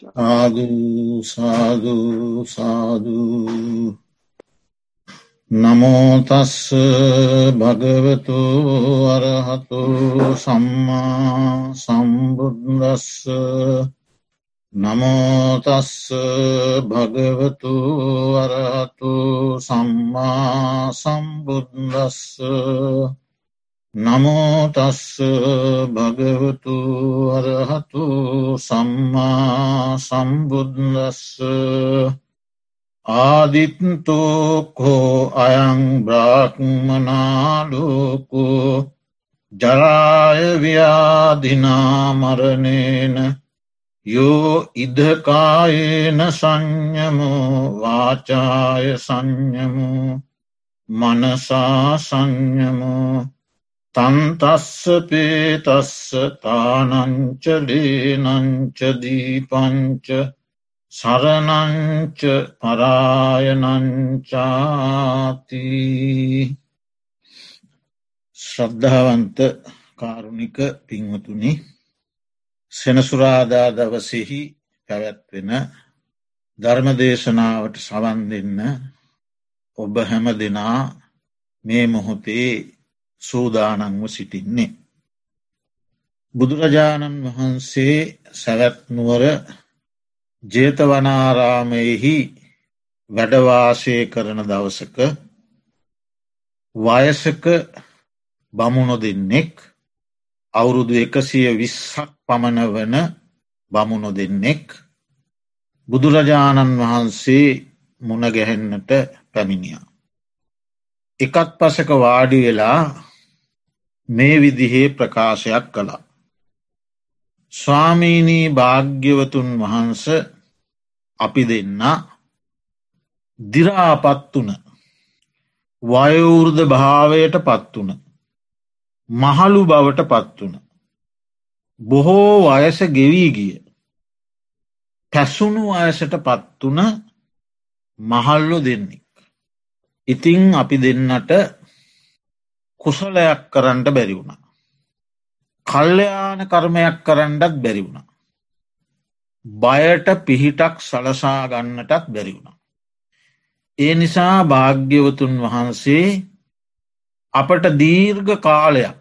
සාධූ සාධූ සාධූ නමෝතස්ස භගවතු අරහතු සම්මා සම්බුද්දස්ස නමෝතස්ස භගවතු අරහතු සම්මා සම්බුද්දස්ස නමෝතස්ස භගවතු අරහතු සම්මා සම්බුද්දස්ස ආදිත්තෝකෝ අයං බ්‍රාහ්මනාලෝකු ජරායව්‍යාදිනාමරණේන යෝ ඉදකායේන සංඥමෝ වාචාය සංඥමෝ මනසා සංඥමෝ තන්තස්ස පේතස්ස තානංචලේනංචදීපංච සරනංච පරායනංචාති. ශ්‍රද්ධාවන්ත කාරුණික පින්වතුනි සෙනසුරාදා දවසෙහි පැවැත්වෙන ධර්මදේශනාවට සවන් දෙන්න ඔබ හැම දෙනා මේ මොහොතේ සූදානන්ව සිටින්නේ. බුදුරජාණන් වහන්සේ සැවැත්නුවර ජේතවනාරාමයෙහි වැඩවාසය කරන දවසක වයසක බමුණො දෙන්නෙක් අවුරුදු එකසිය විස්සක් පමණ වන බමුණො දෙන්නෙක් බුදුරජාණන් වහන්සේ මුණගැහෙන්නට පැමිණියා. එකත් පසක වාඩි වෙලා මේ විදිහේ ප්‍රකාශයක් කළා. ස්වාමීනී භාග්‍යවතුන් වහන්ස අපි දෙන්න දිරාපත් වන වයවෘර්ධ භාවයට පත් වන මහළු බවට පත් වන බොහෝ වයස ගෙවී ගිය පැසුණු අයසට පත් වන මහල්ලු දෙන්නෙක්. ඉතිං අපි දෙන්නට කුසලයක් කරන්නට බැරි වුණ. කල්්‍යයාන කර්මයක් කරන්නටත් බැරි වුණ. බයට පිහිටක් සලසා ගන්නටත් බැරි වුණ. ඒ නිසා භාග්‍යවතුන් වහන්සේ අපට දීර්ඝ කාලයක්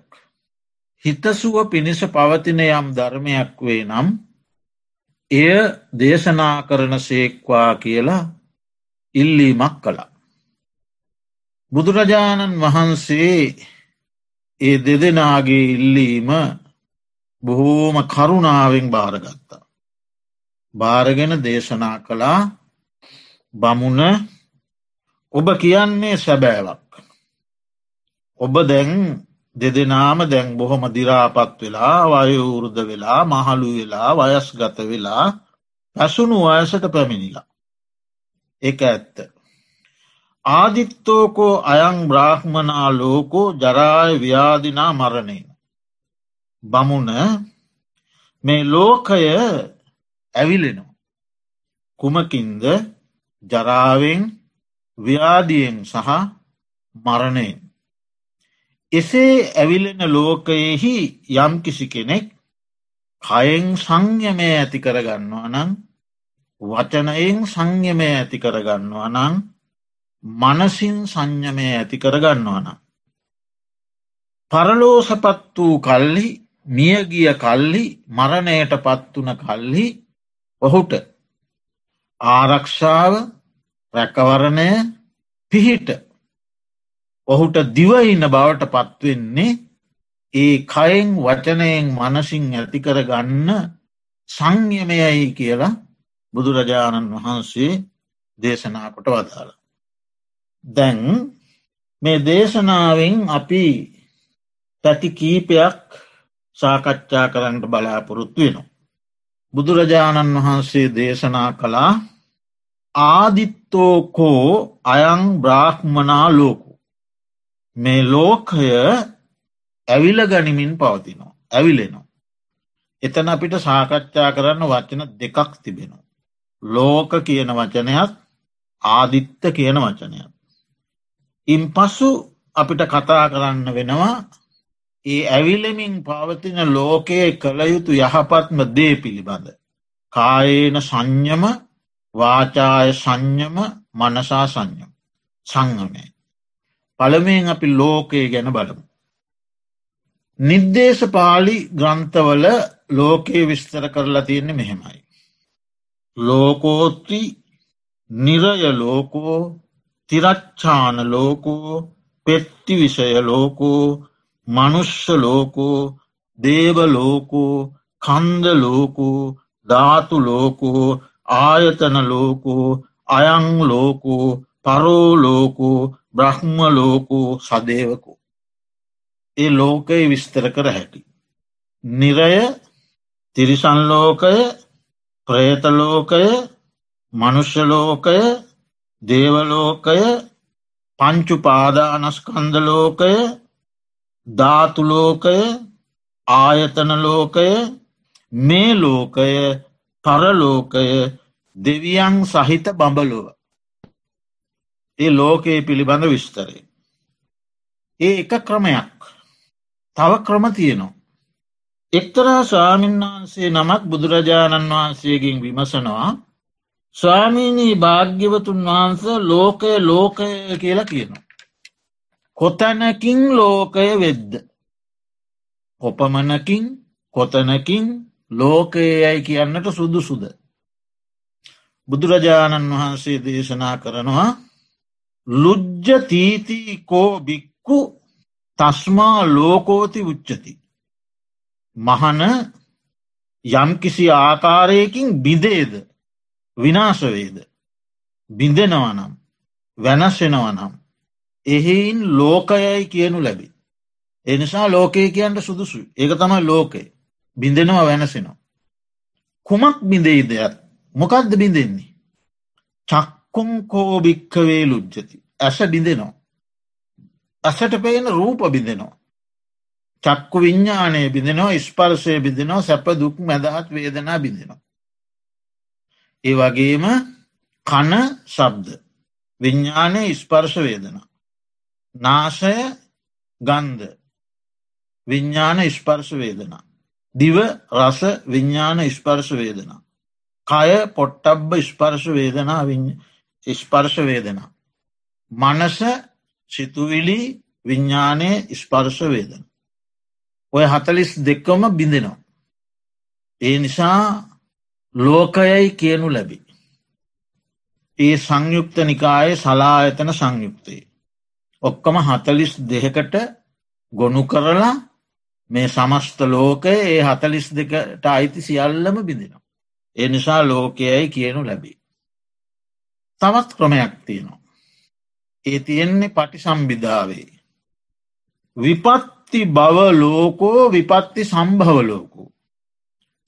හිතසුව පිණිස පවතින යම් ධර්මයක් වේ නම් එය දේශනා කරන සේක්වා කියලා ඉල්ලීමක් කළා. බුදුරජාණන් වහන්සේ ඒ දෙදෙනාගේ ඉල්ලීම බොහෝම කරුණාවෙන් භාරගත්තා. භාරගෙන දේශනා කළා බමුණ ඔබ කියන්නේ සැබෑවක්. ඔබ දැන් දෙදෙනාම දැන් බොහොම දිරාපත් වෙලා වයවෘර්ධ වෙලා මහළු වෙලා වයස් ගත වෙලා පැසුණු වයසට පැමිණිලා. එක ඇත්ත. ආදිත්තෝකෝ අයං බ්‍රාහ්මනා ලෝකෝ ජරාය ව්‍යාදිනා මරණයන. බමුණ මේ ලෝකය ඇවිලෙනවා. කුමකින්ද ජරාවෙන් ව්‍යාදියෙන් සහ මරණයෙන්. එසේ ඇවිලෙන ලෝකයෙහි යම් කිසි කෙනෙක් කයෙන් සංයමය ඇති කරගන්නවා නං වචනයෙන් සංයමය ඇති කරගන්නවා නං මනසින් සංයමය ඇති කරගන්නවන. පරලෝසපත් වූ කල්ලි මියගිය කල්ලි මරණයට පත්වන කල්හි ඔහුට ආරක්ෂාව රැකවරණය පිහිට ඔහුට දිවඉන්න බවට පත්වෙන්නේ ඒ කයෙන් වචනයෙන් මනසින් ඇතිකර ගන්න සංයමයයි කියලා බුදුරජාණන් වහන්සේ දේශනාකොට වදාළ. දැන් මේ දේශනාවෙන් අපි පැති කීපයක් සාකච්ඡා කරන්නට බලාපොරොත්තු වෙනවා. බුදුරජාණන් වහන්සේ දේශනා කළා ආදිත්තෝකෝ අයං බ්‍රාහ්මනා ලෝකු. මේ ලෝකය ඇවිල ගනිමින් පවතිනවා. ඇවිලෙනවා. එතන අපිට සාකච්ඡා කරන්න වචන දෙකක් තිබෙනවා. ලෝක කියන වචනයක් ආදිත්ත කියන වචනයක්. ඉන් පසු අපිට කතා කරන්න වෙනවා ඒ ඇවිලමින් පවතින ලෝකයේ කළ යුතු යහපත්ම දේ පිළිබඳ. කායේන සංඥම වාචාය සංඥම මනසා සංඥම සංගමය. පළමෙන් අපි ලෝකය ගැන බලමු. නිර්දේශ පාලි ග්‍රන්ථවල ලෝකයේ විස්තර කරලා තියෙන්නේ මෙහෙමයි. ලෝකෝත්‍රි නිරය ලෝකෝ තිරච්ඡාන ලෝකෝ පෙත්ති විෂය ලෝකෝ මනුෂ්‍ය ලෝකෝ දේවලෝකෝ කන්ද ලෝකෝ ධාතු ලෝකෝ ආයතන ලෝකෝ අයං ලෝකෝ පරෝලෝකෝ බ්‍රහ්ම ලෝකෝ සදේවකෝ. ඒ ලෝකය විස්තර කර හැකි. නිරය තිරිසන්ලෝකය ප්‍රේතලෝකය මනුෂ්‍යලෝකය දේවලෝකය පංචු පාදානස්කන්දලෝකය ධාතුලෝකය ආයතනලෝකය මේ ලෝකය පරලෝකය දෙවියන් සහිත බඹලොව. ඒ ලෝකයේ පිළිබඳ විස්තරය. ඒ එක ක්‍රමයක් තව ක්‍රම තියනවා. එක්තරා ස්වාමින්වහන්සේ නමක් බුදුරජාණන් වහන්සේගෙන් විමසනවා ස්වාමීනී භාග්‍යවතුන් වහන්ස ලෝකය ලෝකය කියලා කියනවා. කොතැනකින් ලෝකය වෙද්ද. කොපමනකින් කොතනකින් ලෝකයයි කියන්නට සුදුසුද. බුදුරජාණන් වහන්සේ දේශනා කරනවා ලුජ්ජ තීතිකෝ බික්කු තස්මා ලෝකෝති උච්චති. මහන යම්කිසි ආකාරයකින් බිදේද විනාශවේද බිඳෙනවනම් වෙනස්සෙනවනම් එහෙයින් ලෝකයයි කියනු ලැබි. එනිසා ලෝකය කියන්ට සුදුසු ඒක තමයි ලෝකය බිඳෙනවා වෙනසෙනවා. කුමක් බිඳෙයිදයක් මොකක්ද බිඳෙන්නේ. චක්කුම් කෝභික්කවේ ලුජ්ජති ඇස බිඳෙනවා. ඇසට පේන රූප බිඳෙනවා. චක්කු විඤ්ඥානය බිඳෙනවා ස්පර්ශය බිඳෙනවා සැප දුක් මැදහත් වේදනා බිඳෙනවා. ඒ වගේම කන ශබ්ද විඤ්ඥානය ස්පර්ශ වේදනා. නාශය ගන්ධ විඤ්ඥාන ස්පර්ශ වේදනා. දිව රස විඤ්ඥාන ස්පර්ශ වේදනා. කය පොට්ටබ්බ ස්පර්ශ වේදනා ස්පර්ශ වේදනා. මනස සිතුවිලි විඤ්ඥානය ස්පර්ශ වේදන. ඔය හතලිස් දෙක්කම බිඳෙනවා. ඒ නිසා ලෝකයයි කියනු ලැබි. ඒ සංයුක්ත නිකායේ සලායතන සංයුක්තයේ. ඔක්කම හතලිස් දෙහකට ගොනු කරලා මේ සමස්ත ලෝකය ඒ හතලිස් දෙකට අයිති සියල්ලම බිඳෙනවා. ඒ නිසා ලෝකයයි කියනු ලැබේ. තවත් ක්‍රමයක් තියෙනවා. ඒ තියෙන්නේ පටි සම්බිධාවේ. විපත්ති බව ලෝකෝ විපත්ති සම්භව ලෝකෝ.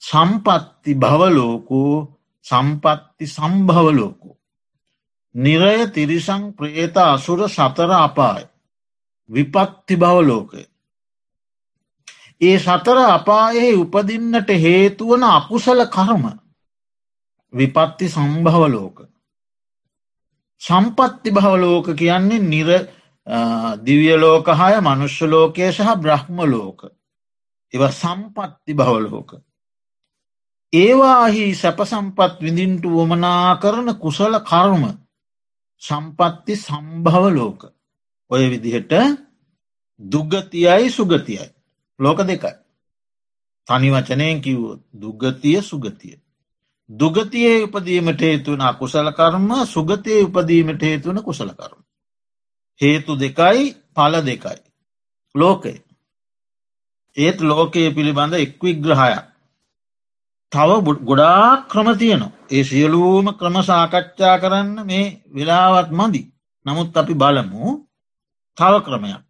සම්පත්ති භවලෝකෝ සම්පත්ති සම්භවලෝකෝ. නිරය තිරිසං ප්‍රේත අසුර සතර අපාය. විපත්ති භවලෝකය. ඒ සතර අපායෙහි උපදින්නට හේතුවන අකුසල කර්ම විපත්ති සම්භවලෝක. සම්පත්ති භවලෝක කියන්නේ නිර දිවියලෝක හය මනුෂ්‍ය ලෝකය සහ බ්‍රහ්ම ලෝක. එව සම්පත්ති භවලෝක. ඒවාහි සැප සම්පත් විඳින්ට වමනා කරන කුසල කර්ම සම්පත්ති සම්භව ලෝක. ඔය විදිහට දුගතියයි සුගතියයි. ලෝක දෙකයි. තනි වචනයෙන් කිව්වොත් දුගතිය සුගතිය. දුගතියේ උපදීමට හේතුවන කුසල කර්ම සුගතය උපදීමට හේතුවන කුසල කර්ම. හේතු දෙකයි පල දෙකයි. ලෝකය. ඒත් ලෝකයේ පිළිබඳ එක් විග්‍රහයක්. තව ගොඩා ක්‍රම තියනවා. ඒ සියලූම ක්‍රම සාකච්ඡා කරන්න මේ වෙලාවත් මදි. නමුත් අපි බලමු තව ක්‍රමයක්.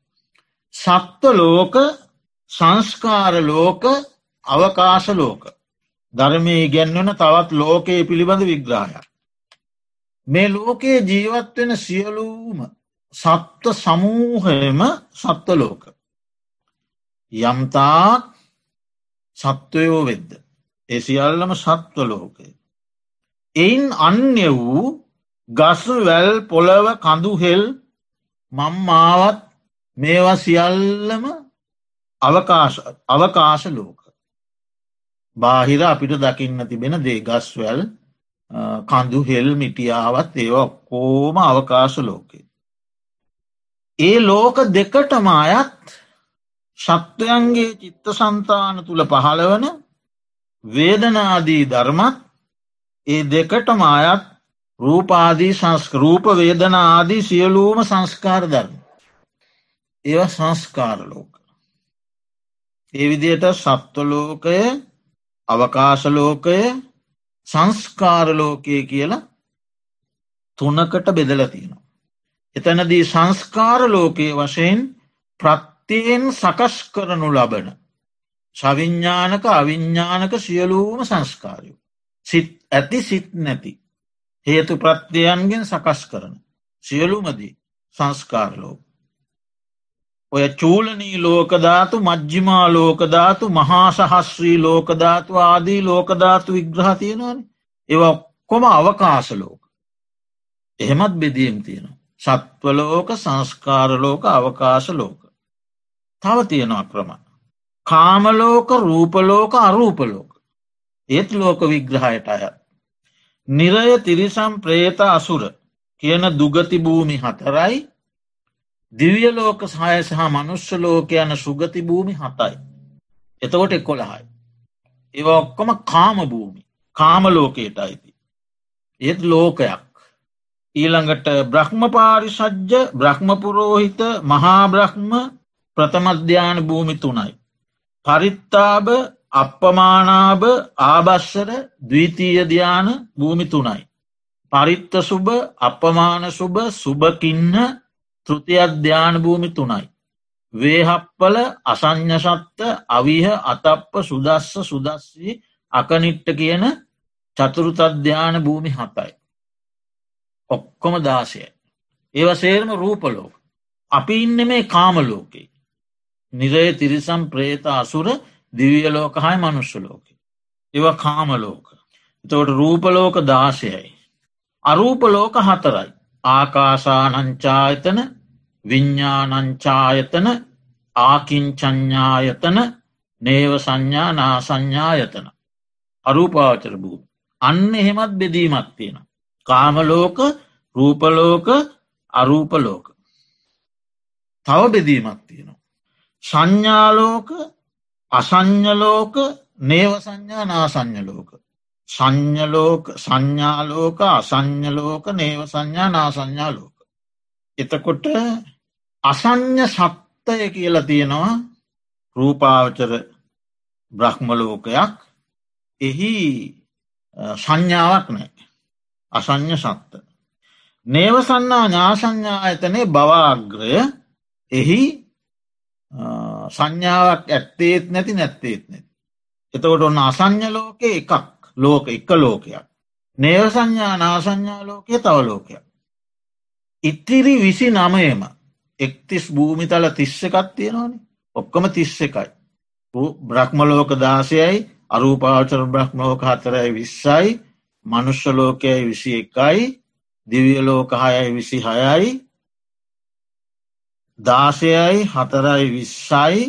සත්ව ලෝක සංස්කාර ලෝක අවකාශ ලෝක. ධර්මය ඉගැන්වන තවත් ලෝකයේ පිළිබඳ විග්‍රහයක්. මේ ලෝකයේ ජීවත්වෙන සියලූම සත්ව සමූහයම සත්ව ලෝක. යම්තාක් සත්වයෝ වෙද්ද. ඒ සියල්ලම සත්ව ලෝකය. එයින් අන්‍ය වූ ගසු වැල් පොළව කඳුහෙල් මම්මාවත් මේවා සියල්ලම අවකාශ ලෝක. බාහිර අපිට දකින්න තිබෙන දේ ගස්වැල් කඳු හෙල් මිටියාවත් ඒව කෝම අවකාශ ලෝකේ. ඒ ලෝක දෙකටම අයත් ශක්තයන්ගේ චිත්ත සන්තාන තුළ පහළවන වේදනාදී ධර්මත් ඒ දෙකටම අයත් රූපාදී සංස්කරූප වේදනාදී සියලූම සංස්කාර ධර්ම. ඒව සංස්කාරලෝක. ඒ විදියට සත්වලෝකය අවකාශලෝකය සංස්කාරලෝකය කියලා තුනකට බෙදල තියෙනවා. එතනදී සංස්කාරලෝකයේ වශයෙන් ප්‍රත්තියෙන් සකස් කරනු ලබන. ශවිඤ්ඥානක අවිඤ්ඥානක සියලූම සංස්කාරයෝ. සිත් ඇති සිත් නැති. හේතු ප්‍රත්්‍යයන්ගෙන් සකස් කරන. සියලුමදී සංස්කාරලෝක. ඔය චූලනී ලෝකධාතු මජ්ජිමා ලෝකධාතු මහා සහස්්‍රී ලෝකධාතු ආදී ලෝකධාතු විග්‍රහ තියෙනවාන ඒව ඔක්කොම අවකාශලෝක. එහෙමත් බෙදීම් තියෙනවා. සත්වලෝක සංස්කාරලෝක අවකාශලෝක. තව තියෙනවා ක්‍රම. කාමලෝක රූපලෝක අරූපලෝක. ඒත් ලෝක විග්‍රහයට අයත්. නිරය තිරිසම් ප්‍රේත අසුර කියන දුගති භූමි හතරයි දිවිය ලෝක සහය සහ මනුෂ්‍ය ලෝක යන සුගති භූමි හතයි. එතකොට එක්කොළහයි. ඒව ඔක්කොම කාම භූමි කාම ලෝකයට අයිති. ඒත් ලෝකයක්. ඊළඟට බ්‍රහ්ම පාරිසජ්‍ය බ්‍රහ්මපුරෝහිත මහා බ්‍රහ්ම ප්‍රථමධ්‍යාන භූමි තුනයි. පරිත්තාබ අපපමානාභ ආබස්සර දවිතීය ධ්‍යාන භූමි තුනයි. පරිත්ත සුභ අපමාන සුභ සුභකින්න තෘතියධ්‍යාන භූමි තුනයි. වේහප්පල අසං්ඥසත්ත අවිහ අතප්ප සුදස්ස සුදස්සී අකනිට්ට කියන චතුරුතධ්‍යාන භූමි හතයි. ඔක්කොම දාසය. ඒව සේර්ම රූපලෝක. අපි ඉන්න මේ කාමලෝකේ. නිරය තිරිසම් ප්‍රේත අසුර දිවිය ලෝක හයි මනුෂ්‍ය ලෝක. ඒව කාමලෝක. එතවට රූපලෝක දාශයයි. අරූපලෝක හතරයි. ආකාසානංචායතන විඤ්ඥානංචායතන ආකින්චඥායතන නේව සංඥා නාසංඥායතන. අරූපාචර භූ. අන්න එහෙමත් බෙදීමක් තියෙන. කාමලෝක රූපලෝක අරූපලෝක. තව බෙදීමක් තියෙනවා. සංඥාලෝක අසං්ඥලෝක නේව සංඥා නාසං්ඥලෝක. සංඥලෝක සංඥාලෝක අසං්ඥලෝක නේව සංඥා නාසංඥාලෝක. එතකොට අසං්ඥ සත්තය කියලා තියෙනවා රූපාවචර බ්‍රහ්මලෝකයක් එහි සංඥාවක් නෑ අසං්ඥ සත්ත. නේවසන්නා ඥාසංඥා ඇතනේ බවාග්‍රය එහි සංඥාවක් ඇත්තේත් නැති නැත්තේත් නැති. එතකොට ඔන්න අසං්ඥ ලෝකය එකක් ලෝක එක ලෝකයක්. නේව සංඥා නාසංඥා ලෝකය තව ලෝකයක්. ඉතිරි විසි නමයම එක්තිස් භූමිතල තිස්ස එකත් තියෙනවානි ඔක්කොම තිස්ස එකයි. බ්‍රහ්මලෝක දාසයයි අරූපාචර බ්‍රහ්මලෝක හතරයි විස්සයි මනුෂ්‍ය ලෝකයයි විසි එකයි දිවිය ලෝකහයයි විසි හයයි දාසයයි හතරයි විස්සයි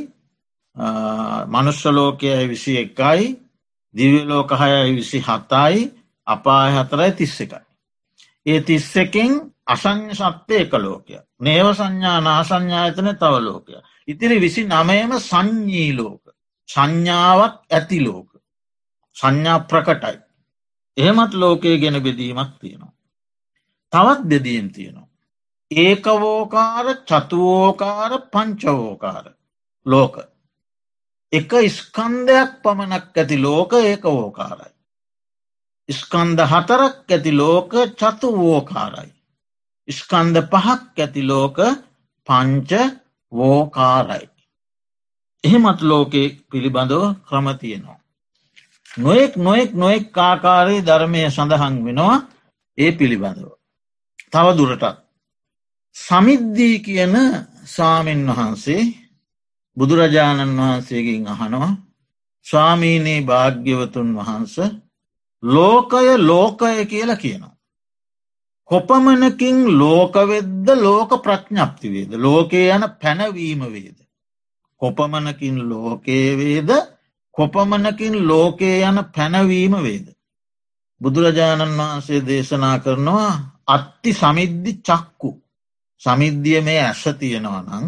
මනුෂ්‍යලෝකයයි විසි එකයි දිවලෝකහයයි විසි හතයි අපාය හතරයි තිස්ස එකයි. ඒ තිස්ස එකෙන් අසං්‍ය සත්‍යය එක ලෝකය. නේව සංඥා නාසංඥායතන තව ලෝකය. ඉතිරි විසි නමයම සංඥී ලෝක. සංඥාවක් ඇති ලෝක. සංඥා ප්‍රකටයි. එහෙමත් ලෝකය ගැන බෙදීමක් තියෙනවා. තවත් බෙදීම් තියෙනවා. ඒකවෝකාර චතුවෝකාර පංචවෝකාර ලෝක. එක ස්කන්දයක් පමණක් ඇති ලෝක ඒකවෝකාරයි. ස්කන්ද හතරක් ඇති ලෝක චතුවෝකාරයි. ස්කන්ද පහක් ඇති ලෝක පංච වෝකාරයි. එහෙමත් ලෝකෙ පිළිබඳව ක්‍රම තියෙනවා. නොයෙක් නොයෙක් නොයෙක් ආකාරයේ ධර්මය සඳහන් වෙනවා ඒ පිළිබඳව. තව දුරටත් සමිද්දී කියන සාමෙන් වහන්සේ බුදුරජාණන් වහන්සේගෙන් අහනවා ස්වාමීනී භාග්‍යවතුන් වහන්ස ලෝකය ලෝකය කියලා කියනවා. කොපමනකින් ලෝකවෙද්ද ලෝක ප්‍රඥප්තිවේද ලෝකය යන පැනවීම වේද. කොපමනකින් ලෝකයේ වේද කොපමනකින් ලෝකයේ යන පැනවීම වේද. බුදුරජාණන් වහන්සේ දේශනා කරනවා අත්ති සමිද්ධි චක්කු සමිද්ධිය මේ ඇස තියෙනවා නං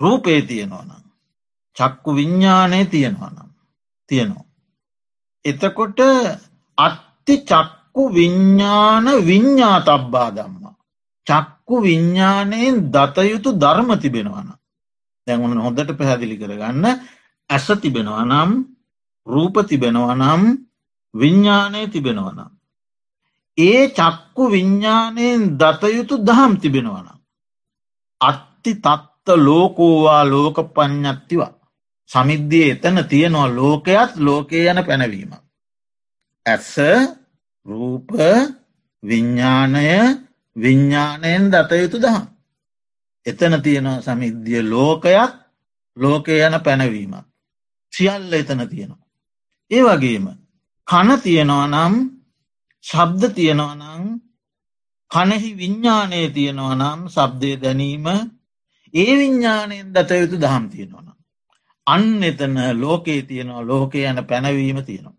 රූපේ තියෙනවා නම් චක්කු විඤ්ඥානය තියෙනවා නම් තියෙනවා. එතකොට අත්ති චක්කු විඤ්ඥාන විඤ්ඥා තබ්බා දම්මා. චක්කු විඤ්ඥානයෙන් දතයුතු ධර්ම තිබෙනවන. දැන්වන හොඳට පැහැදිලි කරගන්න ඇස තිබෙනවා නම් රූප තිබෙනවා නම් විඤ්ඥානය තිබෙනවනම්. ඒ චක්කු විඤ්ඥානයෙන් දතයුතු දහම් තිබෙනවනම්. අත්ති තත්ත ලෝකෝවා ලෝක පඥ්ඥත්තිවා. සමිද්ධිය එතන තියෙනවා ලෝකයත් ලෝකය යන පැනවීම. ඇස රූප විඤ්ඥානය විඤ්ඥානයෙන් දතයුතු දහම්. එතන තියෙනවා සමිද්ධිය ලෝකයක් ලෝකය යන පැනවීමක්. සියල්ල එතන තියෙනවා. ඒ වගේම කන තියෙනවා නම් ශබ්ද තියෙනවා නම් කනෙහි විඤ්ඥානය තියෙනවා නම් සබ්දය දැනීම ඒ විඤ්ඥානයෙන් දතයුතු දහම් තියෙනවා. අන්න එතන ලෝකයේ තියෙනවා ලෝකය යන පැනවීම තියෙනවා.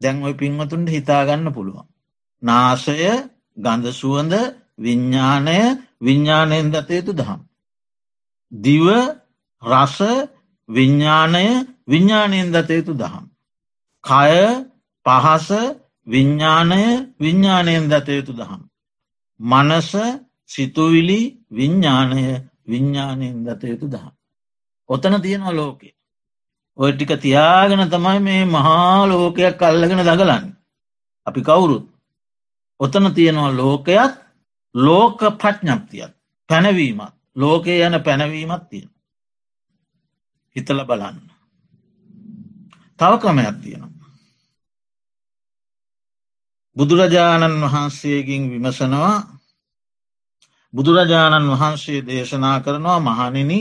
දැන් ඔයි පින්වතුන්ට හිතාගන්න පුළුවන්. නාසය ගඳ සුවඳ විඤ්ඥානය විඤ්ඥානයෙන් දතයුතු දහම්. දිව රස විඤ්ඥානය විඤ්ඥානයෙන් දතයුතු දහම්. කය පහස විඤ්ඥානය විඤ්ඥානයෙන් දතයුතු දහම්. මනස සිතුවිලි විඤ්ඥානය විඤ්ඥානයෙන් දතයුතු දහම්. ඔතන තියෙනවා ලෝකේ. ඔය ටික තියාගෙන තමයි මේ මහා ලෝකයක් කල්ලගෙන දගලන්න. අපි කවුරුත්. ඔතන තියෙනවා ලෝකයත් ලෝක ප්‍රඥ්ඥප්තියත් පැනවීමත් ලෝකය යන පැනවීමත් තියෙන. හිතල බලන්න. තව ක්‍රමයක් තියෙනවා. බුදුරජාණන් වහන්සේගෙන් විමසනවා බුදුරජාණන් වහන්සේ දේශනා කරනවා මහනිනි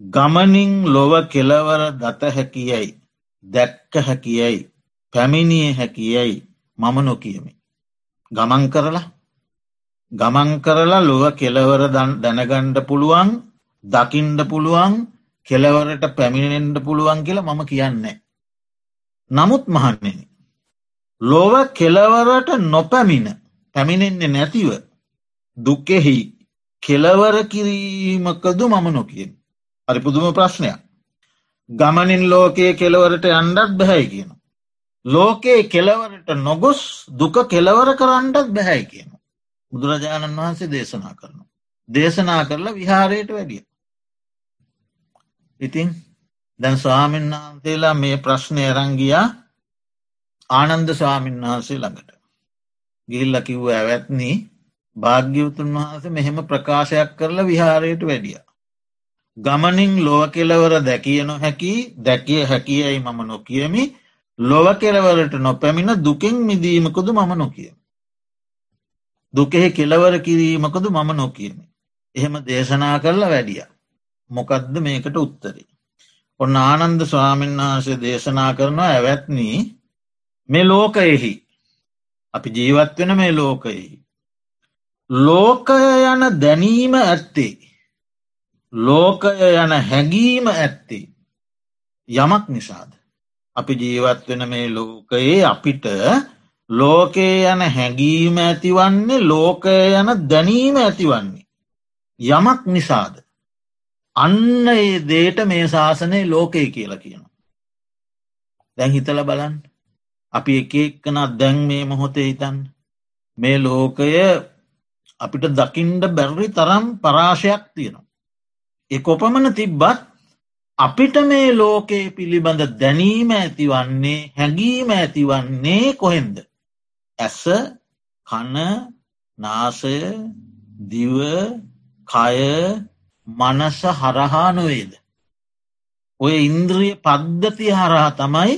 ගමනින් ලොව කෙලවර දත හැකියයි දැක්ක හැකියයි පැමිණිය හැකියයි මම නොකියමි. ගමන් කරලා ගමන් කරලා ලොව කෙලවර දැනගණ්ඩ පුළුවන් දකින්ඩ පුළුවන් කෙලවරට පැමිණෙන්ට පුළුවන් කියලා මම කියන්නේ. නමුත් මහන්නේ. ලොව කෙලවරට නොපැමිණ පැමිණෙන්නේ නැතිව දුක්කෙහි කෙලවර කිරීමකදු මම නොකියෙන්. හරි පුදුම ප්‍රශ්නයක්. ගමනින් ලෝකයේ කෙලවරට අන්ඩත් බැහැයි කියන. ලෝකයේ කෙලවරට නොගොස් දුක කෙලවර කරන්නටත් බැහැයි කියන. බුදුරජාණන් වහන්සේ දේශනා කරනු. දේශනා කරලා විහාරයට වැඩිය. ඉතින් දැන් ස්වාමීන් වහන්සේලා මේ ප්‍රශ්නය රංගියා ආනන්ද ස්වාමීන් වහන්සේ ළඟට. ගිල්ල කිව්ව ඇවැත්නී භාග්‍යවතුන් වහන්ස මෙහෙම ප්‍රකාශයක් කරලා විහාරයට වැඩිය. ගමනින් ලොව කෙලවර දැකිය නොහැකි දැකිය හැකියයි මම නොකියමි ලොව කෙලවරට නොපැමිණ දුකෙන් මිදීමකොද මම නොකියම. දුකෙහි කෙලවර කිරීමකද මම නොකියමි. එහෙම දේශනා කරලා වැඩිය. මොකදද මේකට උත්තරේ. ඔන්න ආනන්ද ස්වාමීන් වහන්සේ දේශනා කරනවා ඇවැත්නී මේ ලෝකයෙහි අපි ජීවත් වෙන මේ ලෝකයෙහි. ලෝකය යන දැනීම ඇත්තේ ලෝකය යන හැඟීම ඇත්තේ යමක් නිසාද. අපි ජීවත් වෙන මේ ලෝකයේ අපිට ලෝකයේ යන හැඟීම ඇතිවන්නේ ලෝකය යන දැනීම ඇතිවන්නේ. යමක් නිසාද. අන්න ඒ දේට මේ ශාසනය ලෝකය කියලා කියනවා. දැන් හිතල බලන් අපි එක එක්කනත් දැන් මේ මොහොතේ හිතන් මේ ලෝකය අපිට දකිින්ඩ බැරි තරම් පරාශයක් තියෙනවා. එකොපමණ තිබ්බත් අපිට මේ ලෝකයේ පිළිබඳ දැනීම ඇතිවන්නේ හැඟීම ඇතිවන්නේ කොහෙන්ද. ඇස කන නාසය දිව කය මනස හරහා නොවේද. ඔය ඉන්ද්‍රිය පද්ධති හරහා තමයි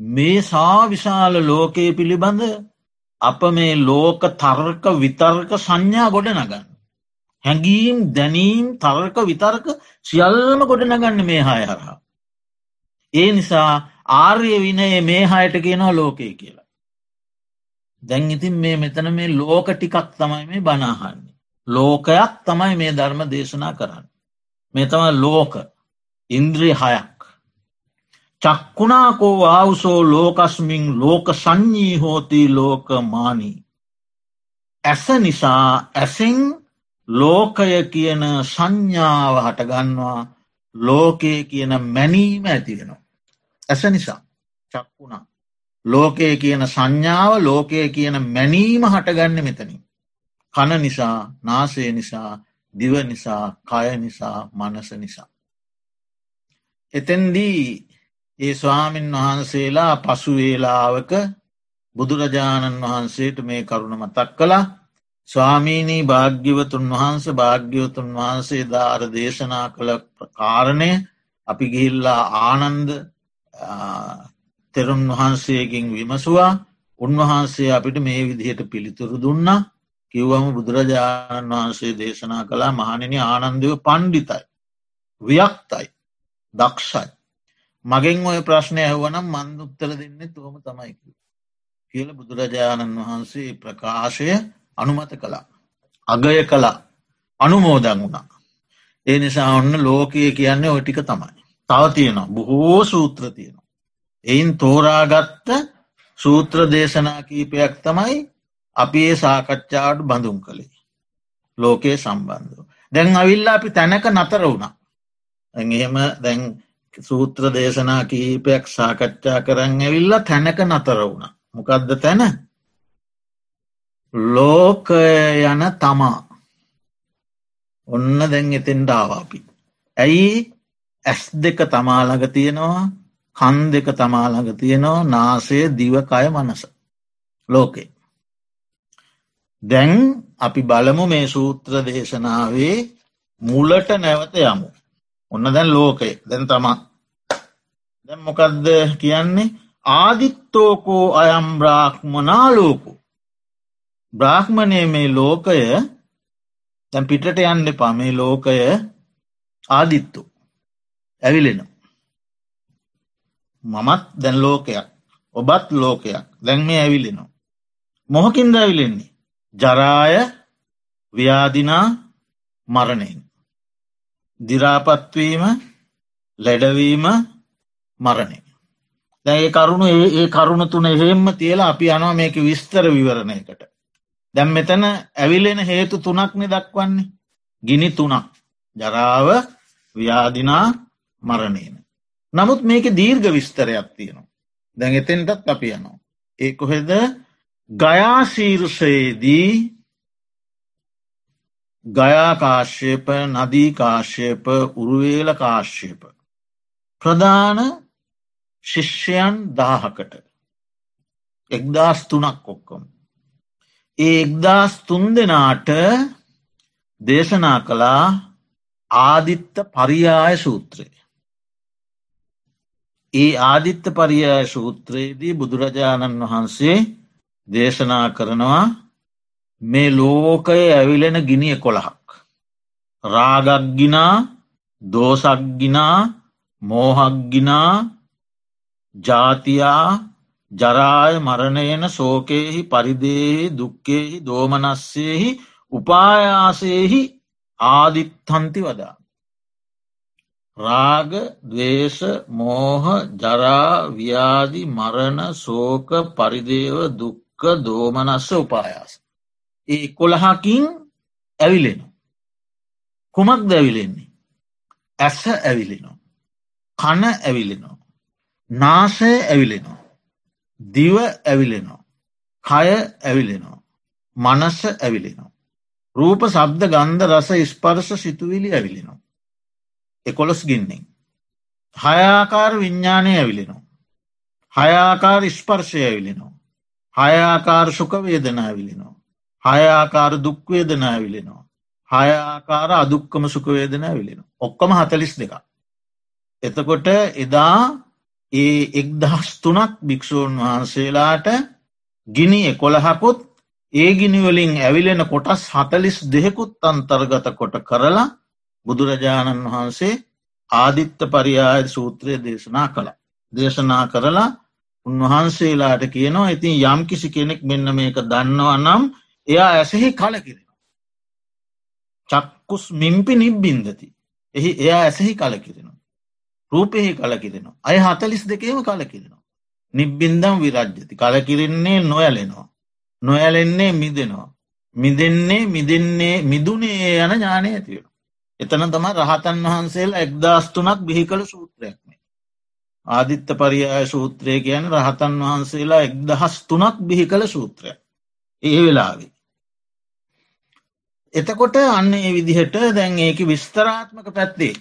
මේ සා විශාල ලෝකයේ පිළිබඳ අප මේ ලෝක තර්ක විතර්ක සංඥා ගොඩ නගන්න. හැඟීම් දැනීම් තර්ක විතර්ක සියල්ලම ගොඩනගන්න මේ හය හරහා. ඒ නිසා ආර්ය විනයේ මේ හයට කියනවා ලෝකය කියලා. දැන් ඉතින් මේ මෙතන මේ ලෝක ටිකක් තමයි මේ බනාහන්නේ. ලෝකයක් තමයි මේ ධර්ම දේශනා කරන්න. මේ තම ලෝක ඉන්ද්‍රී හයක්. චක්කුණාකෝ ආවුසෝ ලෝකස්මින් ලෝක සංඥී හෝති ලෝක මානී. ඇස නිසා ඇසෙන් ලෝකය කියන සංඥාව හටගන්නවා ලෝකය කියන මැනීම ඇතිවෙනවා. ඇස නිසා චක්කුණා. ලෝකය කියන සංඥාව ලෝකය කියන මැනීම හටගන්න මෙතනින්. කන නිසා නාසය නිසා දිව නිසා කය නිසා මනස නිසා. එතැන්දී ඒ ස්වාමීන් වහන්සේලා පසුවේලාවක බුදුරජාණන් වහන්සේට මේ කරුණ මතක් කළා ස්වාමීනී භාග්‍යවතුන් වහන්ස භාග්‍යවතුන් වහන්සේ දාර දේශනා කළ කාරණය අපි ගිහිල්ලා ආනන්ද තෙරුන් වහන්සේගෙන් විමසවා උන්වහන්සේ අපිට මේ විදිහට පිළිතුරු දුන්නා කිව්වම බුදුරජාණන් වහන්සේ දේශනා කළා මහණනි ආනන්දව පණ්ඩිතයි. වියක්තයි දක්ෂයි. මගෙන් ඔය ප්‍රශ්නය ඇහවනම් මන්ද උත්තර දෙන්න තුවම තමයිකි. කියල බුදුරජාණන් වහන්සේ ප්‍රකාශය අනුමත කළා. අගය කළා අනුමෝදන් වුණා. ඒ නිසා ඔන්න ලෝකය කියන්නේ ඔය ටික තමයි. තව තියෙනවා බොහෝ සූත්‍ර තියෙනවා. එයින් තෝරාගත්ත සූත්‍ර දේශනා කීපයක් තමයි අපි ඒ සාකච්ඡාවට බඳුම් කළේ. ලෝකයේ සම්බන්ධව. දැන් අවිල්ලා අපි තැනක නතර වුණා. එහෙම දැන් සූත්‍ර දේශනා කීපයක් සාකච්ඡා කරන්න ඇවිල්ලා තැනක නතර වුණ. මොකක්ද තැන ලෝකය යන තමා ඔන්න දැන් එතෙන්ට ආවාපි. ඇයි ඇස් දෙක තමාළඟ තියෙනවා කන් දෙක තමාළඟ තියෙනවා නාසය දිවකය මනස ලෝකේ. දැන් අපි බලමු මේ සූත්‍ර දේශනාවේ මුලට නැවත යමු. ඔන්න දැන් ලෝකය. දැන් තමා. දැන් මොකක්ද කියන්නේ? ආදිත්තෝකෝ අයම් බ්‍රාහ්මනාලෝකු බ්‍රාහ්මණය මේ ලෝකය තැන් පිටට යන්න එපා. මේ ලෝකය ආදිත්තු. ඇවිලෙන මමත් දැන් ලෝකයක්. ඔබත් ලෝකයක්. දැන් මේ ඇවිලෙනවා. මොහකින්ද ඇවිලෙන්නේ? ජරාය ව්‍යාදිනා මරණයෙන්. දිරාපත්වීම ලෙඩවීම මරණය. දැඒ කරුණු ඒ කරුණු තුන එහෙම්ම තියලා අපි යනවා මේක විස්තර විවරණයකට. දැම් මෙතන ඇවිලෙන හේතු තුනක්නෙ දක්වන්නේ. ගිනි තුනක්. ජරාව ව්‍යාදිනා මරණයන. නමුත් මේක දීර්ඝ විස්තරයක් තියෙනවා. දැන් එතෙන්ටත් අපි යනවා. ඒ කොහෙද ගයාශීර්ෂයේදී ගයාකාශ්‍යප නදීකාශ්‍යප උරුවේල කාශ්‍යප. ප්‍රධාන ශිෂ්‍යයන් දාහකට එක්දස් තුනක් ඔක්කොම. ඒ එක්දස් තුන් දෙනාට දේශනා කළා ආදිත්ත පරියාය සූත්‍රය. ඒ ආදිත්ත පරියාය සූත්‍රයේදී බුදුරජාණන් වහන්සේ දේශනා කරනවා මේ ලෝකය ඇවිලෙන ගිනිය කොළහක්. රාගක්ගිනා දෝසක්ගිනා මෝහක්ගිනා ජාතියා ජරාය මරණයන සෝකයෙහි පරිදේහි දුක්කෙහි දෝමනස්සයෙහි උපායාසයෙහි ආදිත්තන්ති වදා. රාග දවේශ මෝහ ජරා ව්‍යාදි මරණ සෝක පරිදේව දුක්ක දෝමනස්ස උපායාස. ඒ කොළහකින් ඇවිලෙන. කුමක් දැවිලෙන්නේ. ඇස ඇවිලෙනවා. කන ඇවිලෙනවා. නාසය ඇවිලෙනවා. දිව ඇවිලෙනවා. කය ඇවිලෙනවා. මනස ඇවිලෙනවා. රූප සබ්ද ගන්ධ රස ස්පර්ශ සිතුවිලි ඇවිලෙනවා. එකොළොස් ගින්නෙන්. හයාකාර විඤ්ඥානය ඇවිලෙනවා. හයාකාර ස්පර්ශය ඇවිලෙනවා. හයාකාර සුකවේදන ඇවිලෙනවා. හයාකාර දුක්වේදන ඇවිලෙනවා. හයාකාර අදුක්කම සුකවේදන ඇවිලෙන. ඔක්කොම හතලිස් දෙක. එතකොට එදා ඒ එක්දහස් තුනක් භික්‍ෂූන් වහන්සේලාට ගිනි එකොළහකුත් ඒ ගිනිවලින් ඇවිලෙන කොටස් හතලිස් දෙහෙකුත් අන්තර්ගත කොට කරලා බුදුරජාණන් වහන්සේ ආදිත්ත පරියාය සූත්‍රය දේශනා කළ. දේශනා කරලා උන්වහන්සේලාට කියනවා ඉතින් යම් කිසි කෙනෙක් මෙන්න මේක දන්නවා නම් එයා ඇසෙහි කලකිරෙන. චක්කුස් මිම්පි නිබ්බින්දති. එහි එයා ඇසෙහි කලකිරෙන. රූපෙහි කලකිරෙනවා. අය හතලිස් දෙකේම කලකිරෙනවා. නිබ්බින්දම් විරජ්ජති කලකිරෙන්නේ නොයලෙනවා. නොයලෙන්නේ මිදෙනවා. මිදෙන්නේ මිදන්නේ මිදුනේ යන ඥානය ඇතිවෙන. එතන තම රහතන් වහන්සේලා එක්දස්තුනක් බිහි කළ සූත්‍රයක්මේ. ආදිත්ත පරියාය සූත්‍රය කියන රහතන් වහන්සේලා එක්දහස් තුනක් බිහි කළ සූත්‍රය. ඒ වෙලාවේ. එතකොට අන්න ඒ විදිහට දැන් ඒක විස්තරාත්මක පැත්තේ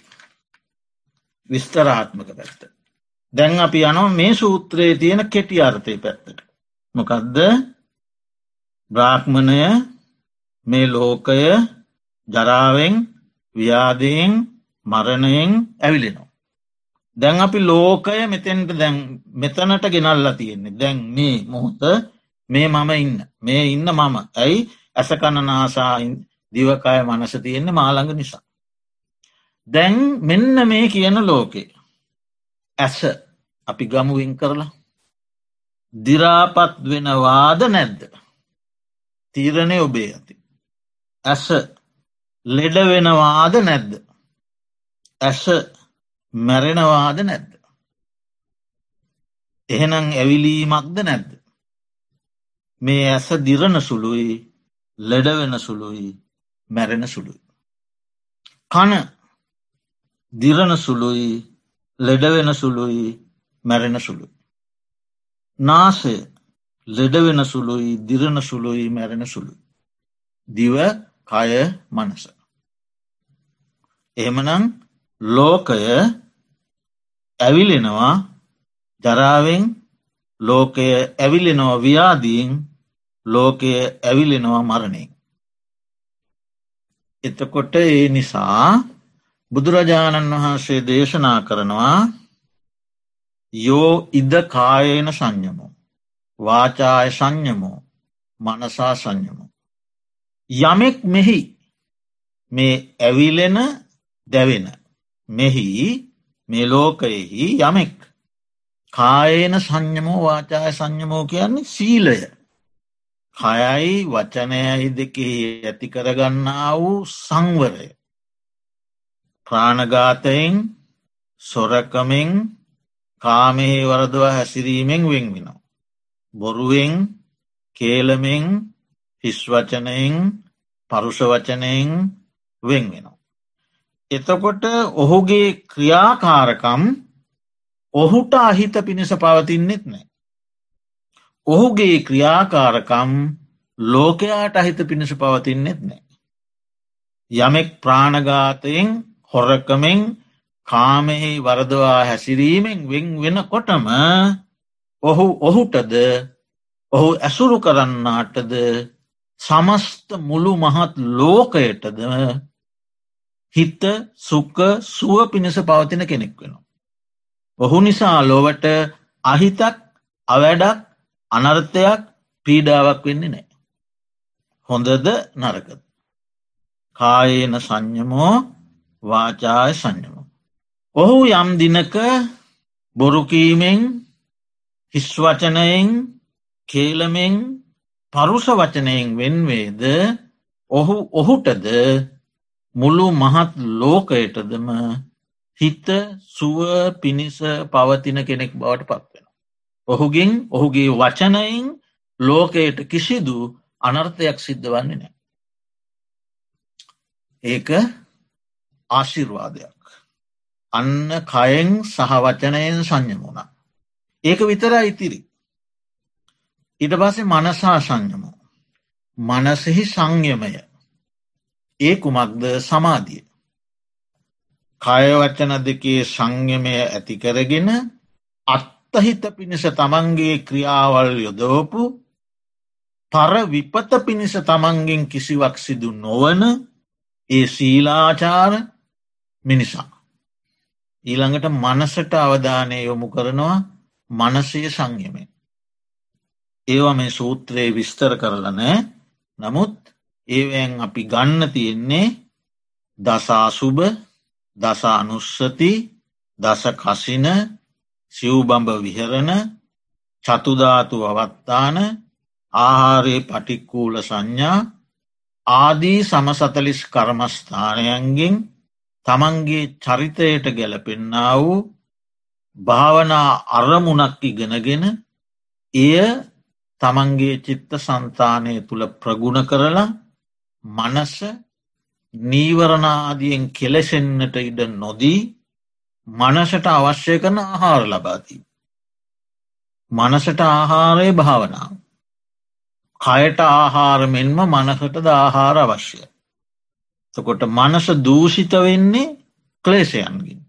විස්තරාත්මක පැත්ත. දැන් අපි යනෝ මේ සූත්‍රයේ තියෙන කෙටි අර්ථය පැත්තට. මොකදද බ්‍රාහ්මණය මේ ලෝකය ජරාවෙන් ව්‍යාදයෙන් මරණයෙන් ඇවිලෙනවා. දැන් අපි ලෝකය මෙතෙන්ට දැන් මෙතනට ගෙනල්ලා තියෙන්නේ දැන් මේ මොහොත මේ මම ඉන්න මේ ඉන්න මම ඇයි ඇසකණනාසා දිවකාය මනස තියෙන්නේ මාළඟ නිසා. දැන් මෙන්න මේ කියන ලෝකේ. ඇස අපි ගමුවින් කරලා. දිරාපත් වෙනවාද නැද්ද. තීරණය ඔබේ ඇති. ඇස ලෙඩ වෙනවාද නැද්ද. ඇස මැරෙනවාද නැද්ද. එහෙනම් ඇවිලීමක්ද නැද්ද. මේ ඇස දිරණ සුළුයි ලෙඩවෙන සුළුයි මැරෙන සුළුයි. කන දිරණ සුළුයි ලෙඩවෙන සුළුයි මැරෙන සුළුයි. නාසය ලෙඩවෙන සුළුයි දිරණ සුළුයි මැරෙන සුළුයි. දිව කය මනස. එහෙමනම් ලෝකය ඇවිලෙනවා ජරාවෙන් ලෝකය ඇවිලෙනවා ව්‍යාදීන් ලෝකය ඇවිලෙනවා මරණයෙන්. එතකොට ඒ නිසා බුදුරජාණන් වහන්සේ දේශනා කරනවා යෝ ඉද කායේන සංඥමෝ වාචාය සංඥමෝ මනසා සංඥමෝ. යමෙක් මෙහි මේ ඇවිලෙන දැවෙන මෙහි මේ ලෝකයෙහි යමෙක් කායේන සංඥමෝ වාචාය සංඥමෝ කියන්නේ සීලය. කයයි වචනයයි දෙකෙහි ඇති කරගන්නා වූ සංවරය. ප්‍රාණගාතයෙන් සොරකමෙන් කාමෙහි වරදව හැසිරීමෙන් වෙන්විනවා. බොරුවෙන් කේලමෙන් හිස්වචනයෙන් පරුෂවචනයෙන් වෙන්වෙනවා. එතකොට ඔහුගේ ක්‍රියාකාරකම් ඔහුට අහිත පිණිස පවතින්නෙත් නෑ. ඔහුගේ ක්‍රියාකාරකම් ලෝකයාට අහිත පිණිස පවතින්නෙත් නෑ. යමෙක් ප්‍රාණගාතයෙන් හොරකමෙන් කාමෙහි වරදවා හැසිරීමෙන් වෙන් වෙන කොටම ඔහු ඔහුටද ඔහු ඇසුරු කරන්නාටද සමස්ත මුළු මහත් ලෝකයටද හිත සුක්ක සුව පිණිස පවතින කෙනෙක් වෙනවා. ඔහු නිසා ලොවට අහිතක් අවැඩක් අනර්ථයක් පීඩාවක් වෙන්නේ නෑ. හොඳද නරකද. කායේන සංඥමෝ වාචාය සංඥමෝ. ඔහු යම් දිනක බොරුකීමෙන් හිස්වචනයෙන් කේලමෙන් පරුෂ වචනයෙන් වෙන්වේද ඔහු ඔහුටද මුළු මහත් ලෝකයටදම හිත සුව පිණිස පවතින කෙනෙක් බවට පත්වෙන. ඔහුගෙන් ඔහුගේ වචනයෙන් ලෝකයට කිසිදු අනර්ථයක් සිද්ධ වන්නේ නෑ. ඒක ආශිර්වාදයක්. අන්න කයෙන් සහ වචනයෙන් සංඥමුණා. ඒක විතර ඉතිරි. ඉට පස්සේ මනසා සංයමු. මනසෙහි සංයමය. ඒ කුමක්ද සමාධිය. කයවචන දෙකේ සංයමය ඇතිකරගෙන අත්තහිත පිණිස තමන්ගේ ක්‍රියාවල් යොදෝපු පර විපත පිණිස තමන්ගෙන් කිසිවක් සිදු නොවන ඒ සීලාචාර මිනිසා. ඊළඟට මනසට අවධානය යොමු කරනවා මනසය සංයමෙන්. ඒවා මේ සූත්‍රයේ විස්තර කරලනෑ නමුත් ඒවැන් අපි ගන්න තියෙන්නේ දසාසුභ දසානුස්සති දස කසින සිව්බඹ විහරණ චතුධාතු අවත්තාන ආහාරයේ පටික්කූල සංඥා ආදී සමසතලිස් කර්මස්ථානයන්ගෙන් තමන්ගේ චරිතයට ගැලපෙන්න්නා වූ භාවනා අරමුණක් ඉගෙනගෙන එය තමන්ගේ චිත්ත සන්තානය තුළ ප්‍රගුණ කරලා මනස නීවරණාදියෙන් කෙලෙසෙන්න්නට ඉඩ නොදී මනසට අවශ්‍ය කරන ආහාර ලබාදී. මනසට ආහාරය භාවනාව. කයට ආහාර මෙන්ම මනසට ආහාර අවශ්‍යය. තකොට මනස දූෂිත වෙන්නේ ක්ලේෂයන්ගින්.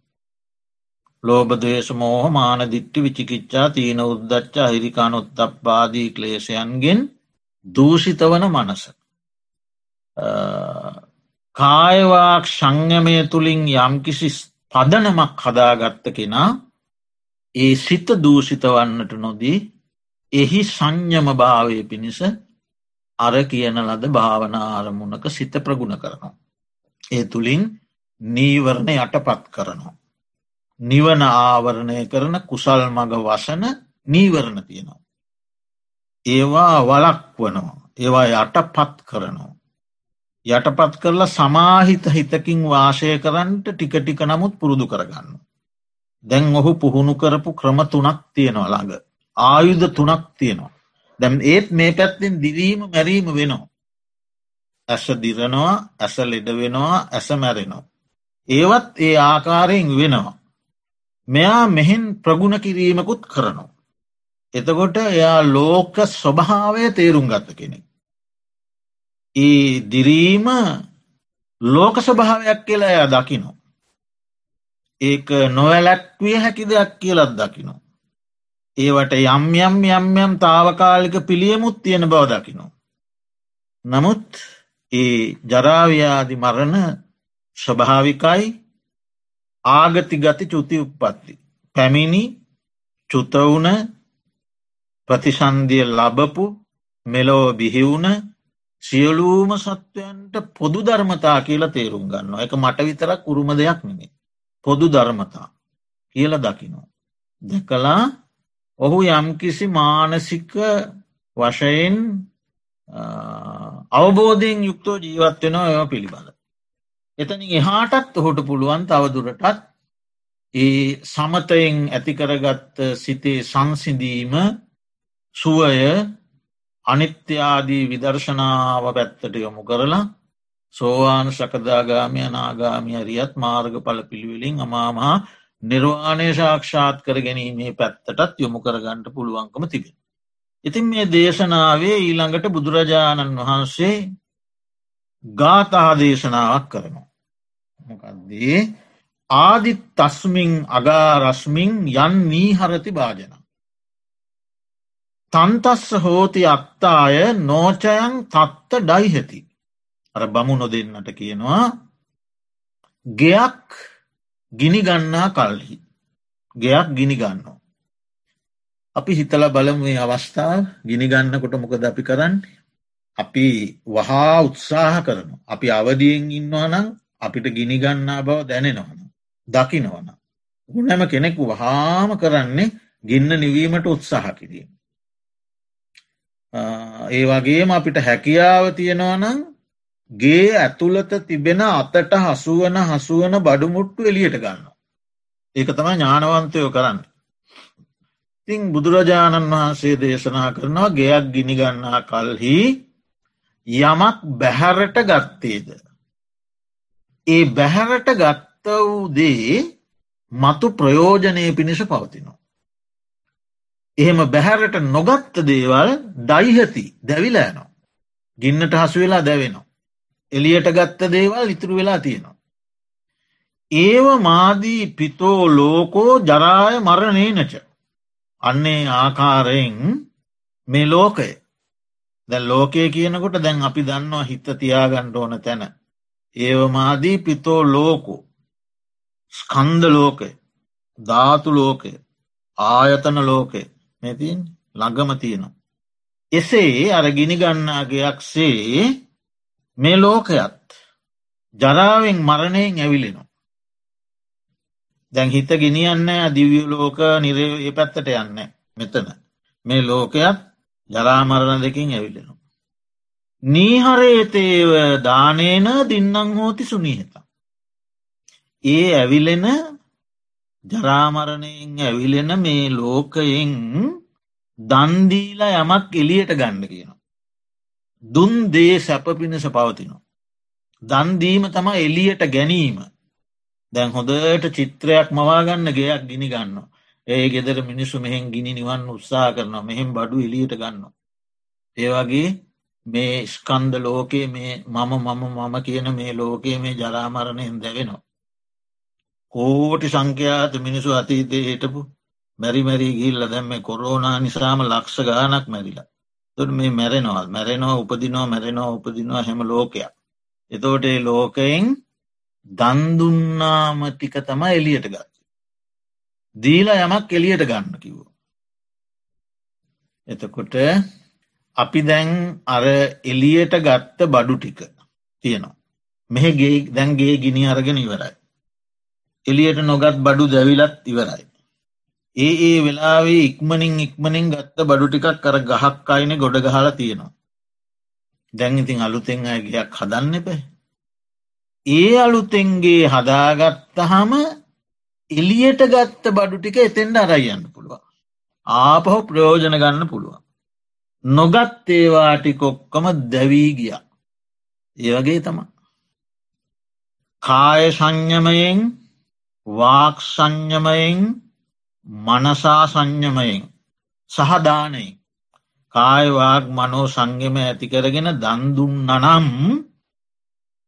ලෝබදේශ මෝහ මානදිට්ටි විචිකිච්චා තියන උද්දච්චා හිරිකානොත්තප්පාදී ක්ලේෂයන්ගෙන් දූෂිත වන මනස. කායවාක් සංයමය තුළින් යම්කිසි පදනමක් හදාගත්ත කෙනා ඒ සිත දූෂිත වන්නට නොදී එහි සංයම භාවය පිණිස අර කියන ලද භාවනා ආරමුණක සිත ප්‍රගුණ කරනවා. ඒ තුළින් නීවරණ යටපත් කරනවා. නිවන ආවරණය කරන කුසල් මග වසන නීවරණ තියෙනවා. ඒවා වලක් වනවා ඒවා යටපත් කරනවා. යටපත් කරලා සමාහිත හිතකින් වාශය කරන්නට ටික ටික නමුත් පුරුදු කරගන්න. දැන් ඔහු පුහුණු කරපු ක්‍රම තුනක් තියෙනවා ළඟ. ආයුධ තුනක් තියෙනවා. දැම් ඒත් මේ පැත්තිෙන් දිවීම මැරීම වෙනවා. ඇස දිරනවා ඇස ලෙඩ වෙනවා ඇස මැරෙනවා. ඒවත් ඒ ආකාරයෙන් වෙනවා. මෙයා මෙහෙන් ප්‍රගුණ කිරීමකුත් කරනවා. එතකොට එයා ලෝක ස්වභාවය තේරුම් ගත්ත කෙනෙක්. ඒ දිරීම ලෝක ස්වභාවයක් කියලා එය දකිනෝ. ඒක නොවැලැක්විය හැකි දෙයක් කියලත් දකිනෝ. ඒවට යම් යම් යම් යම් තාවකාලික පිළියමුත් තියෙන බව දකිනෝ. නමුත් ඒ ජරාව්‍යාදි මරණ ස්වභාවිකයි ආගති ගති චුති උපපත්ති. පැමිණි චුතවුන ප්‍රතිසන්දිය ලබපු මෙලෝ බිහිවුණ සියලූම සත්වයන්ට පොදු ධර්මතා කියලා තේරුම් ගන්න එක මට විතරක් උරුම දෙයක් නෙමේ. පොදු ධර්මතා කියල දකිනවා. දැකලා ඔහු යම්කිසි මානසික වශයෙන් අවබෝධයෙන් යුක්තෝ ජීවත් වෙනවා එම පිළිබඳ. එතනින් එහාටත් ඔහුට පුළුවන් තවදුරටත් ඒ සමතයෙන් ඇතිකරගත්ත සිතේ සංසිඳීම සුවය අනිත්‍යාදී විදර්ශනාව පැත්තට යොමු කරලා සෝවාන් සකදාගාමය නාගාමි හරියත් මාර්ග පල පිළිවෙලින් අමාමහා නිර්වාණය ශාක්ෂාත් කර ගැනීමේ පැත්තටත් යොමු කරගන්නට පුළුවන්කම තිබෙන. ඉතින් මේ දේශනාවේ ඊළඟට බුදුරජාණන් වහන්සේ ගාතහා දේශනාවක් කරනවා. මොකක්දේ ආදිත් තස්මින් අගාරස්මින් යන් නීහරති භාජන. තන්තස්ස හෝති අත්තාය නෝචයන් තත්ත ඩයිහති. අර බමු නොදෙන්නට කියනවා ගෙයක් ගිනිගන්නා කල්හි. ගෙයක් ගිනිගන්නවා. අපි හිතල බලමේ අවස්ථාව ගිනිගන්නකොට මොකද අපි කරන්න. අපි වහා උත්සාහ කරන. අපි අවදියෙන් ඉන්නවා නම් අපිට ගිනිගන්නා බව දැනෙනවන. දකිනවන. උනැම කෙනෙකු වහාම කරන්නේ ගින්න නිවීමට උත්සාහ කිරීම. ඒ වගේම අපිට හැකියාව තියෙනවා නම් ගේ ඇතුළත තිබෙන අතට හසුවන හසුවන බඩුමුට්ටු එලියට ගන්න. ඒක තම ඥානවන්තයෝ කරන්න. ඉතිං බුදුරජාණන් වහන්සේ දේශනා කරනවා ගෙයක් ගිනිගන්නා කල්හි යමක් බැහැරට ගත්තේද. ඒ බැහැරට ගත්ත වූ දේ මතු ප්‍රයෝජනය පිණිස පවතිනවා. එහෙම බැහැරට නොගත්ත දේවල් ඩයිහති දැවිලෑනවා. ගින්නට හසු වෙලා දැවෙනවා. එලියට ගත්ත දේවල් ඉතුරු වෙලා තියෙනවා. ඒව මාදී පිතෝ ලෝකෝ ජරාය මරණේ නච. අන්නේ ආකාරයෙන් මේ ලෝකය දැ ලෝකය කියනකොට දැන් අපි දන්නවා හිත තියාගණ්ඩ ඕන තැන. ඒව මාදී පිතෝ ලෝකෝ ස්කන්ද ලෝකය ධාතු ලෝකය ආයතන ලෝකය නැතින් ළඟම තියෙනවා. එසේ අර ගිනිගන්නාගයක් සේ මේ ලෝකයත් ජරාවෙන් මරණයෙන් ඇවිලෙනවා. දැන් හිත ගෙනියන්න දිවිය ලෝක නිරේ පැත්තට යන්න මෙතන මේ ලෝකයත් ජරාමරණ දෙකින් ඇවිලෙනවා. නීහරේතේව දානේන දින්නම් හෝති සුනීහත. ඒ ඇවිලෙන ජරාමරණයෙන් ඇවිලෙන මේ ලෝකයෙන් දන්දීලා යමක් එලියට ගණ්ඩ කියනවා. දුන් දේ සැප පිණිස පවතිනවා. දන්දීම තම එලියට ගැනීම දැන් හොඳට චිත්‍රයක් මවාගන්න ගයක් ගිනි ගන්න. ඒ ගෙදර මිනිස්සු මෙහෙන් ගිනි නිවන් උත්සා කරනවා මෙහෙම බඩු එලියට ගන්න. ඒවගේ මේ ස්කන්ද ලෝකයේ මේ මම මම මම කියන මේ ලෝකයේ මේ ජරාමරණයෙන් දැවෙනවා. කෝටි සංඛ්‍යාත මිනිසු අතීතය හිටපු මැරි මැරී ගිල්ල දැම් මේ කොරෝනා නිසාම ලක්ෂ ගානක් මැරිලා. තුට මේ මැරෙනවා මැරෙනවා උපදිනවා මැරෙනවා උපදිනවා හැම ලෝකයක්. එතෝට ඒ ලෝකයෙන් දන්දුන්නාම ටික තම එලියට ගත්. දීලා යමක් එලියට ගන්න කිවෝ. එතකොට අපි දැන් අර එලියට ගත්ත බඩු ටික තියෙනවා. මෙහගේ දැන්ගේ ගිනි අරගෙන ඉවරයි. එලියට නොගත් බඩු දැවිලත් ඉවරයි. ඒ ඒ වෙලාවේ ඉක්මනින් ඉක්මනින් ගත්ත බඩු ටිකක් කර ගහක් අයින ගොඩ ගහලා තියෙනවා. දැන් ඉතින් අලුතෙන් අයගයක් හදන්න එපේ. ඒ අලුතෙන්ගේ හදාගත්තහම එලියට ගත්ත බඩු ටික එතෙන්ට අරයියන්න පුළුවන්. ආපහු ප්‍රයෝජන ගන්න පුළුවන්. නොගත් ඒවාටිකොක්කම දැවී ගිය. ඒවගේ තම. කාය සංඥමයෙන් වාක් සංඥමයෙන් මනසා සංඥමයෙන් සහදානයෙන් කායවාක් මනෝ සංගම ඇතිකරගෙන දන්දුන්න නම්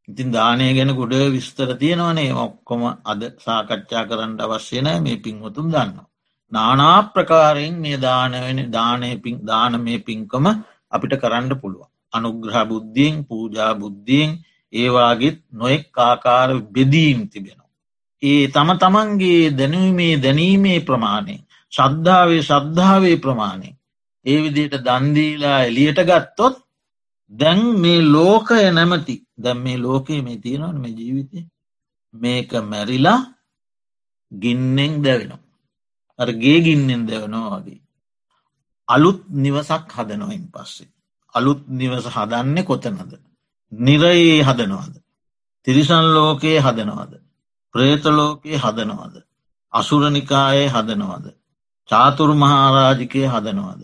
ඉතින් දානය ගැන ගොඩ විස්තර තියෙනවනේ ඔක්කොම අද සාකච්ඡා කරන්න අවශ්‍යනය මේ පින්වතුන් දන්න. නානා ප්‍රකාරයෙන් මේ දානවෙන දානය පින් දාන මේ පින්කම අපිට කරන්න පුළුවන්. අනුග්‍රහ බුද්ධියෙන් පූජා බුද්ධියෙන් ඒවාගේත් නොෙක් ආකාර බෙදීම් තිබෙනවා. ඒ තම තමන්ගේ දැනීමේ දැනීමේ ප්‍රමාණය ශද්ධාවේ ශද්ධාවේ ප්‍රමාණය. ඒ විදියට දන්දීලා එලියට ගත්තොත් දැන් මේ ලෝකය නැමති දැම් මේ ලෝකයේ මේ තියෙනවන මේ ජීවිතය මේක මැරිලා ගින්නෙන් දැවෙනවා. අර ගේ ගින්නෙන් දැවනවා වගේ. අලුත් නිවසක් හදනොයින් පස්සේ. අලුත් නිවස හදන්නේ කොතනද? නිරයේ හදනවාද? තිරිසන් ලෝකයේ හදනවාද? ප්‍රේතලෝකයේ හදනවද. අසුරනිකායේ හදනවද. චාතුරු මහාරාජිකය හදනවද.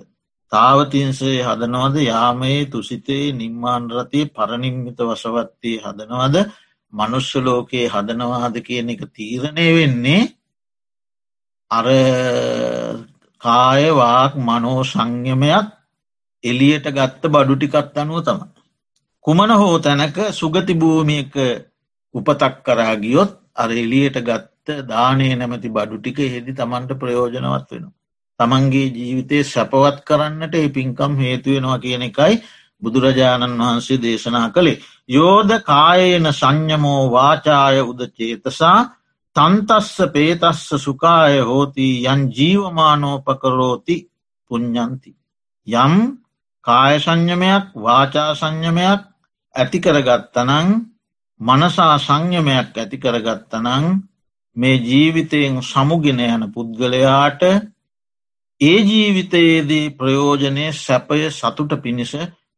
තාවතින්සේ හදනවද යාමයේ තුසිතේ නිම්මාන්රතිය පරනිම්මිත වසවත්තේ හදනවද මනුෂ්‍ය ලෝකයේ හදනවාද කියන එක තීරණය වෙන්නේ අර කායවාක් මනෝ සංයමයක් එලියට ගත්ත බඩු ටිකත් අනුව තම. කුමන හෝ තැනක සුගති භූමියක උපතක් කරා ගියොත් අර එලියට ගත්ත දානය නැමති බඩු ටික හෙදි තමන්ට ප්‍රයෝජනවත් වෙන. තමන්ගේ ජීවිතය සැපවත් කරන්නට ඒ පින්කම් හේතුවෙනවා කියන එකයි බුදුරජාණන් වහන්සේ දේශනා කළේ. යෝධ කායන සංඥමෝ වාචාය උද චේතසා තන්තස්ස පේතස්ස සුකාය හෝති යන් ජීවමානෝපකරෝති පුං්ඥන්ති. යම් කාය සංඥමයක් වාචා සංඥමයක් ඇතිකරගත්තනං මනසා සංයමයක් ඇති කරගත්තනං මේ ජීවිතයෙන් සමුගෙන යන පුද්ගලයාට ඒ ජීවිතයේදී ප්‍රයෝජනය සැපය සතුට පිණිස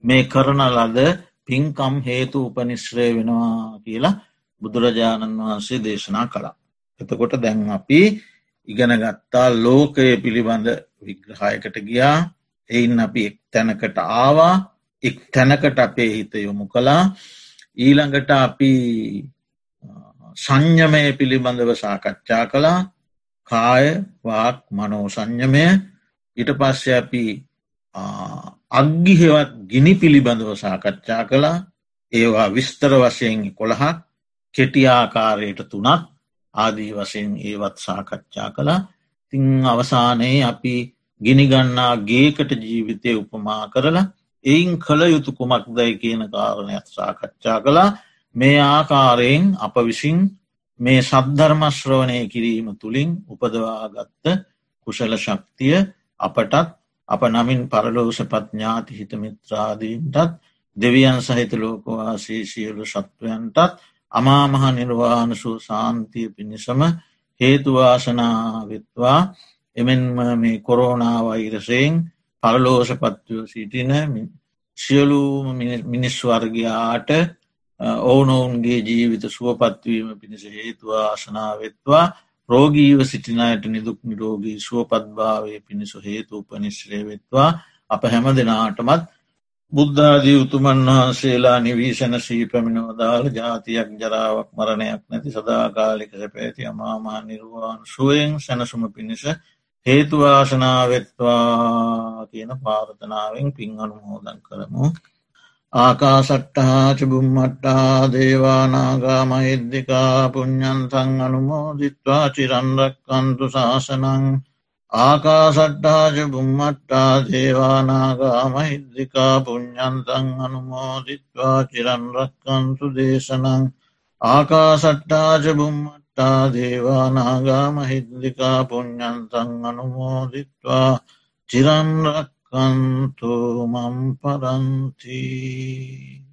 මේ කරන ලද පින්කම් හේතු උපනිශ්‍රය වෙනවා කියලා බුදුරජාණන් වහන්සේ දේශනා කළා. එතකොට දැන් අපි ඉගෙන ගත්තා ලෝකය පිළිබඳ විග්‍රහයකට ගියා. එයින් අපි එක් තැනකට ආවා. එක් තැනකට අපේ හිත යොමු කලා ඊළඟට අපි සංයමය පිළිබඳව සාකච්ඡා කළා. කාය වාක් මනෝ සංයමය. ඉට පස්ස අපි අග්ගිහෙවත් ගිනි පිළිබඳව සාකච්ඡා කළා. ඒවා විස්තර වශයෙන් කොළහක් කෙටිආකාරයට තුනක් ආදී වශයෙන් ඒවත් සාකච්ඡා කළා. තිං අවසානයේ අපි ගිනිගන්නා ගේකට ජීවිතය උපමා කරලා එයින් කළ යුතු කුමක් දැයි කියන කාරණයක් සාකච්ඡා කළා. මේ ආකාරයෙන් අප විසින් මේ සද්ධර්මශ්‍රවණය කිරීම තුළින් උපදවාගත්ත කුශල ශක්තිය අපටත් අප නමින් පරලෝෂ පඥාති හිතමිත්‍රාදීන්ටත් දෙවියන් සහිත ලෝකවාසේ සියලු සත්වයන්ටත් අමාමහ නිර්වාණ සූ සාන්තිය පිණිසම හේතුවාසනාවිත්වා එමෙන්ම මේ කොරෝනාවෛරසයෙන් පරලෝෂපත්ව සිටින සියලූම මිනිස් වර්ගයාට ඕනොවුන්ගේ ජීවිත සුවපත්වීම පිණිස හේතුවා අසනාවෙත්වා රෝගීව සිටිනයට නිදුක් නිරෝගී ශුවපත්භාවය පිණිසු හේතු උපනිශ්‍රය වෙත්වා. අප හැම දෙනාටමත් බුද්ධාදී උතුමන් වහන්සේලා නිවීශන ශී පැමිණෝදාල ජාතියක් ජරාවක් මරණයක් නැති සදාකාලික සැපෑති අමාමා නිර්වාන් සුවයෙන් සැනසුම පිණිස හේතුවාශනාවෙත්වා කියන පාර්තනාවෙන් පින් අනුමෝදන් කරමු. ආකාසට්ටහා චුබුම්මට්ටා දේවානාගා මහිද්දිකා පුඤ්ඥන්තන් අනුමෝදිත්වා චිරන්රක්කන්තු ශාසනං ආකාසට්ටාජ බුම්මට්ටා දේවානාගා මහිද්දිකා පුඤ්ඥන්තන් අනුමෝදිත්වා චිරන්රක්කන්තු දේශනං ආකාසට්ටාජ බුම්මට්ටා දේවානාගා මහිද්දිකා පුඤ්ඥන්තන් අනුමෝදිත්වා චිරන්රක් කන්තු මම් පරන්තිී